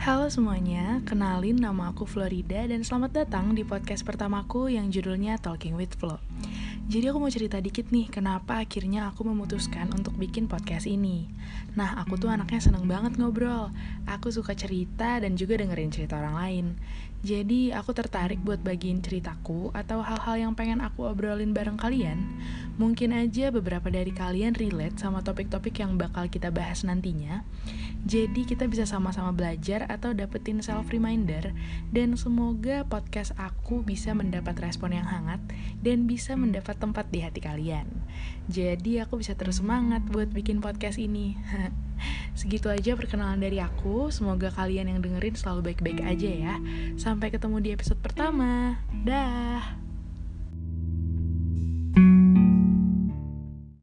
Halo semuanya, kenalin nama aku Florida dan selamat datang di podcast pertamaku yang judulnya Talking with Flo. Jadi aku mau cerita dikit nih kenapa akhirnya aku memutuskan untuk bikin podcast ini. Nah, aku tuh anaknya seneng banget ngobrol. Aku suka cerita dan juga dengerin cerita orang lain. Jadi aku tertarik buat bagiin ceritaku atau hal-hal yang pengen aku obrolin bareng kalian. Mungkin aja beberapa dari kalian relate sama topik-topik yang bakal kita bahas nantinya. Jadi kita bisa sama-sama belajar atau dapetin self reminder dan semoga podcast aku bisa mendapat respon yang hangat dan bisa mendapat tempat di hati kalian. Jadi aku bisa terus semangat buat bikin podcast ini. Segitu aja perkenalan dari aku. Semoga kalian yang dengerin selalu baik-baik aja ya. Sampai ketemu di episode pertama. Dah.